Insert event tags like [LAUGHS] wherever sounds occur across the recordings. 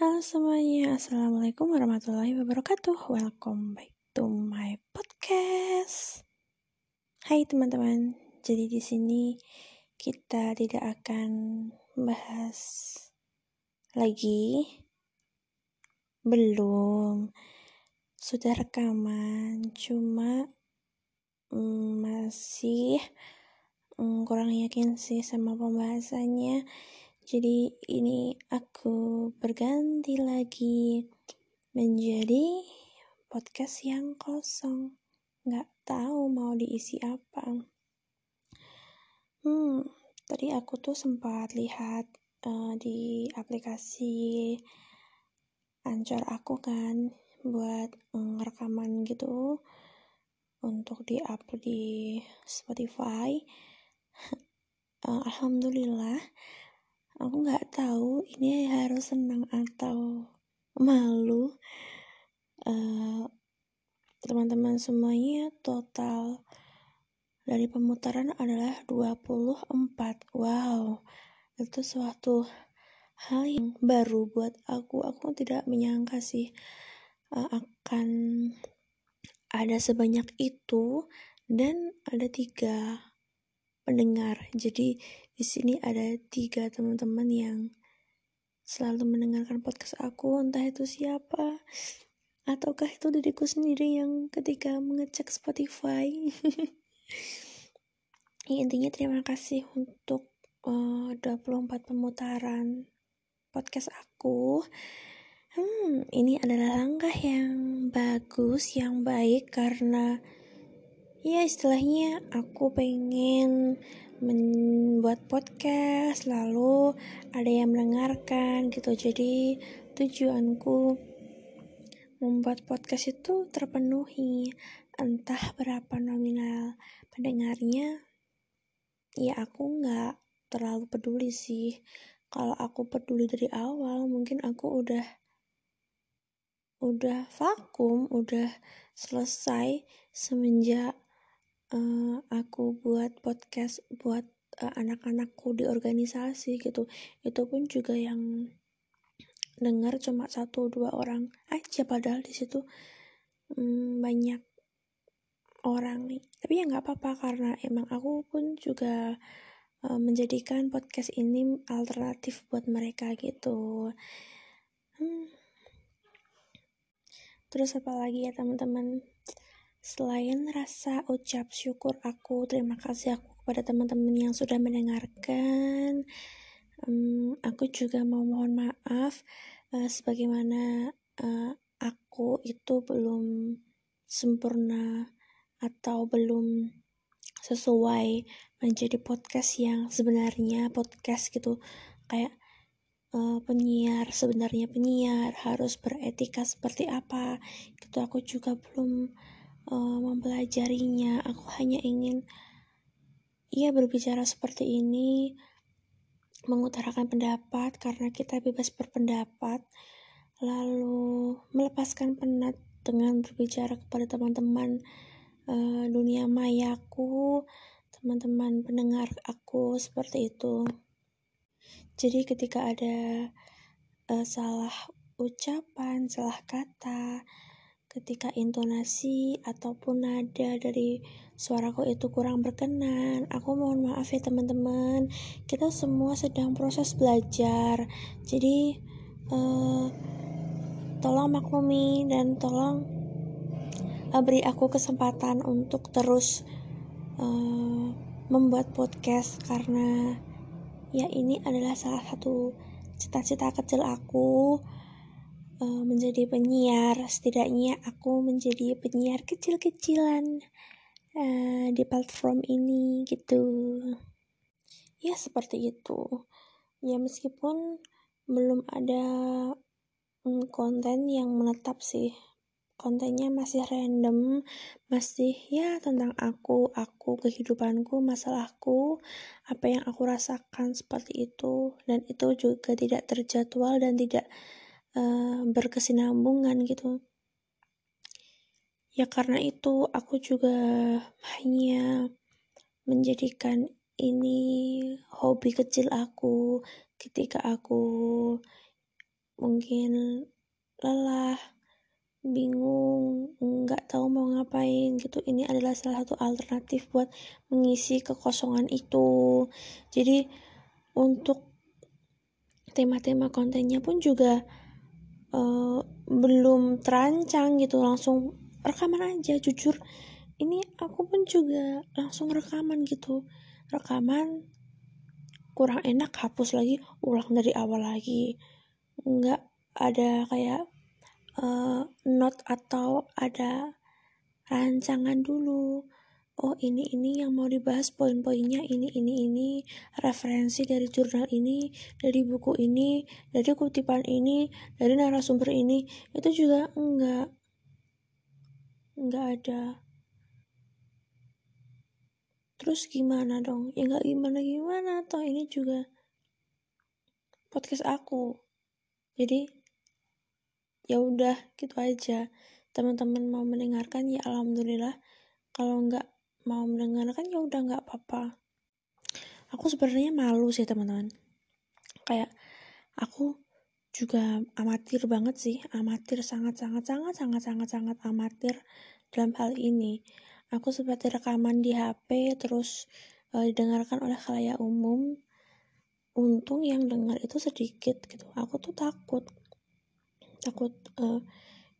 Halo semuanya, Assalamualaikum warahmatullahi wabarakatuh. Welcome back to my podcast. Hai teman-teman, jadi di sini kita tidak akan bahas lagi. Belum. Sudah rekaman, cuma mm, masih mm, kurang yakin sih sama pembahasannya jadi ini aku berganti lagi menjadi podcast yang kosong. Nggak tahu mau diisi apa. Hmm, tadi aku tuh sempat lihat uh, di aplikasi Anchor aku kan buat um, rekaman gitu untuk di-upload di Spotify. uh, [LAUGHS] Alhamdulillah aku nggak tahu ini harus senang atau malu. Teman teman-teman semuanya total dari pemutaran adalah 24 wow itu suatu hal yang baru buat aku. Aku tidak menyangka sih uh, akan ada sebanyak itu. Dan ada tiga pendengar jadi di sini ada tiga teman-teman yang selalu mendengarkan podcast aku, entah itu siapa, ataukah itu diriku sendiri yang ketika mengecek Spotify. [LAUGHS] ya, intinya terima kasih untuk uh, 24 pemutaran podcast aku. Hmm, ini adalah langkah yang bagus, yang baik karena ya istilahnya aku pengen membuat podcast lalu ada yang mendengarkan gitu. Jadi tujuanku membuat podcast itu terpenuhi entah berapa nominal pendengarnya ya aku nggak terlalu peduli sih. Kalau aku peduli dari awal mungkin aku udah udah vakum udah selesai semenjak uh, aku buat podcast buat uh, anak-anakku di organisasi gitu. Itu pun juga yang dengar cuma satu dua orang aja padahal di situ um, banyak orang nih. Tapi ya nggak apa-apa karena emang aku pun juga uh, menjadikan podcast ini alternatif buat mereka gitu. Hmm. terus apa lagi ya teman-teman Selain rasa ucap syukur aku, terima kasih aku kepada teman-teman yang sudah mendengarkan. Um, aku juga mau mohon maaf uh, sebagaimana uh, aku itu belum sempurna atau belum sesuai menjadi podcast yang sebenarnya podcast gitu kayak uh, penyiar sebenarnya penyiar harus beretika seperti apa gitu aku juga belum uh, mempelajarinya. Aku hanya ingin ia berbicara seperti ini mengutarakan pendapat karena kita bebas berpendapat lalu melepaskan penat dengan berbicara kepada teman-teman uh, dunia mayaku teman-teman pendengar aku seperti itu. Jadi ketika ada uh, salah ucapan salah kata ketika intonasi ataupun nada dari suaraku itu kurang berkenan. Aku mohon maaf ya teman-teman. Kita semua sedang proses belajar. Jadi uh, tolong maklumi dan tolong uh, beri aku kesempatan untuk terus uh, membuat podcast karena ya ini adalah salah satu cita-cita kecil aku uh, menjadi penyiar. Setidaknya aku menjadi penyiar kecil-kecilan uh, di platform ini gitu. Ya seperti itu. Ya meskipun belum ada um, konten yang menetap sih. Kontennya masih random masih ya tentang aku aku kehidupanku masalahku apa yang aku rasakan seperti itu. Dan itu juga tidak terjadwal dan tidak uh, berkesinambungan gitu. Ya karena itu aku juga hanya menjadikan ini hobi kecil aku ketika aku mungkin lelah bingung nggak tahu mau ngapain gitu. Ini adalah salah satu alternatif buat mengisi kekosongan itu. Jadi untuk tema-tema kontennya pun juga uh, belum terancang gitu langsung rekaman aja jujur. Ini aku pun juga langsung rekaman gitu. Rekaman kurang enak hapus lagi ulang dari awal lagi. Nggak ada kayak uh, note atau ada rancangan dulu oh ini ini yang mau dibahas poin-poinnya ini ini ini. Referensi dari jurnal ini dari buku ini dari kutipan ini dari narasumber ini. Itu juga enggak enggak ada. Terus gimana dong? Ya enggak gimana gimana toh ini juga podcast aku. Jadi ya udah gitu aja. Teman-teman mau mendengarkan ya alhamdulillah. Kalau nggak mau mendengarkan ya udah nggak apa-apa. Aku sebenarnya malu sih teman-teman. Kayak aku juga amatir banget sih amatir sangat sangat sangat sangat sangat sangat amatir dalam hal ini. Aku seperti rekaman di HP terus uh, didengarkan oleh khalayak umum. Untung yang dengar itu sedikit gitu. Aku tuh takut takut uh,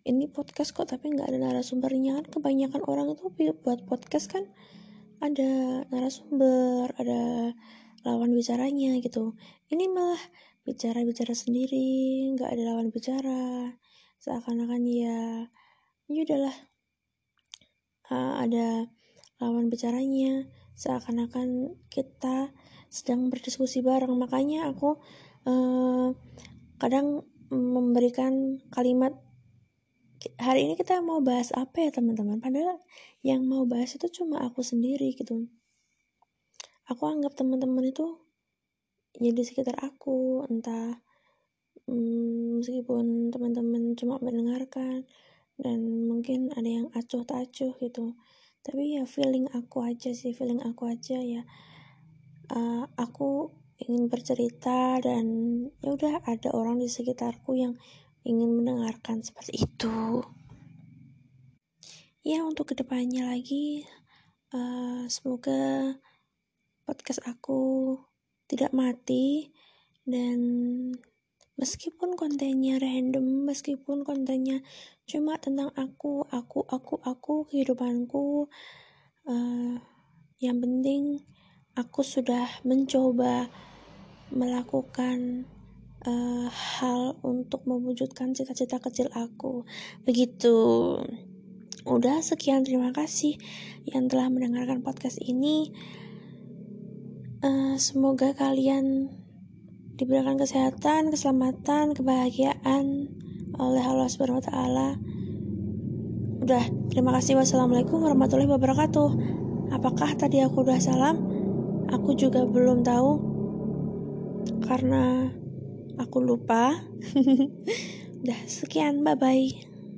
ini podcast kok tapi nggak ada narasumbernya kan. Kebanyakan orang itu buat podcast kan ada narasumber ada lawan bicaranya gitu. Ini malah bicara-bicara sendiri nggak ada lawan bicara. Seakan-akan ya ya udahlah. Uh, ada lawan bicaranya. Seakan-akan kita sedang berdiskusi bareng. Makanya aku uh, kadang memberikan kalimat hari ini kita mau bahas apa ya teman-teman? Padahal yang mau bahas itu cuma aku sendiri gitu. Aku anggap teman-teman itu ya sekitar aku entah hmm, meskipun teman-teman cuma mendengarkan dan mungkin ada yang acuh tak acuh gitu. Tapi ya feeling aku aja sih feeling aku aja ya uh, aku ingin bercerita dan ya udah ada orang di sekitarku yang ingin mendengarkan seperti itu. Ya untuk ke depannya lagi uh, semoga podcast aku tidak mati dan meskipun kontennya random meskipun kontennya cuma tentang aku aku aku aku kehidupanku uh, yang penting aku sudah mencoba melakukan uh, hal untuk mewujudkan cita-cita kecil aku. Begitu. Udah sekian terima kasih yang telah mendengarkan podcast ini. Uh, semoga kalian diberikan kesehatan, keselamatan, kebahagiaan oleh Allah Subhanahu wa taala. Udah, terima kasih. Wassalamualaikum warahmatullahi wabarakatuh. Apakah tadi aku udah salam? Aku juga belum tahu karena aku lupa. [LAUGHS] Udah sekian, bye bye.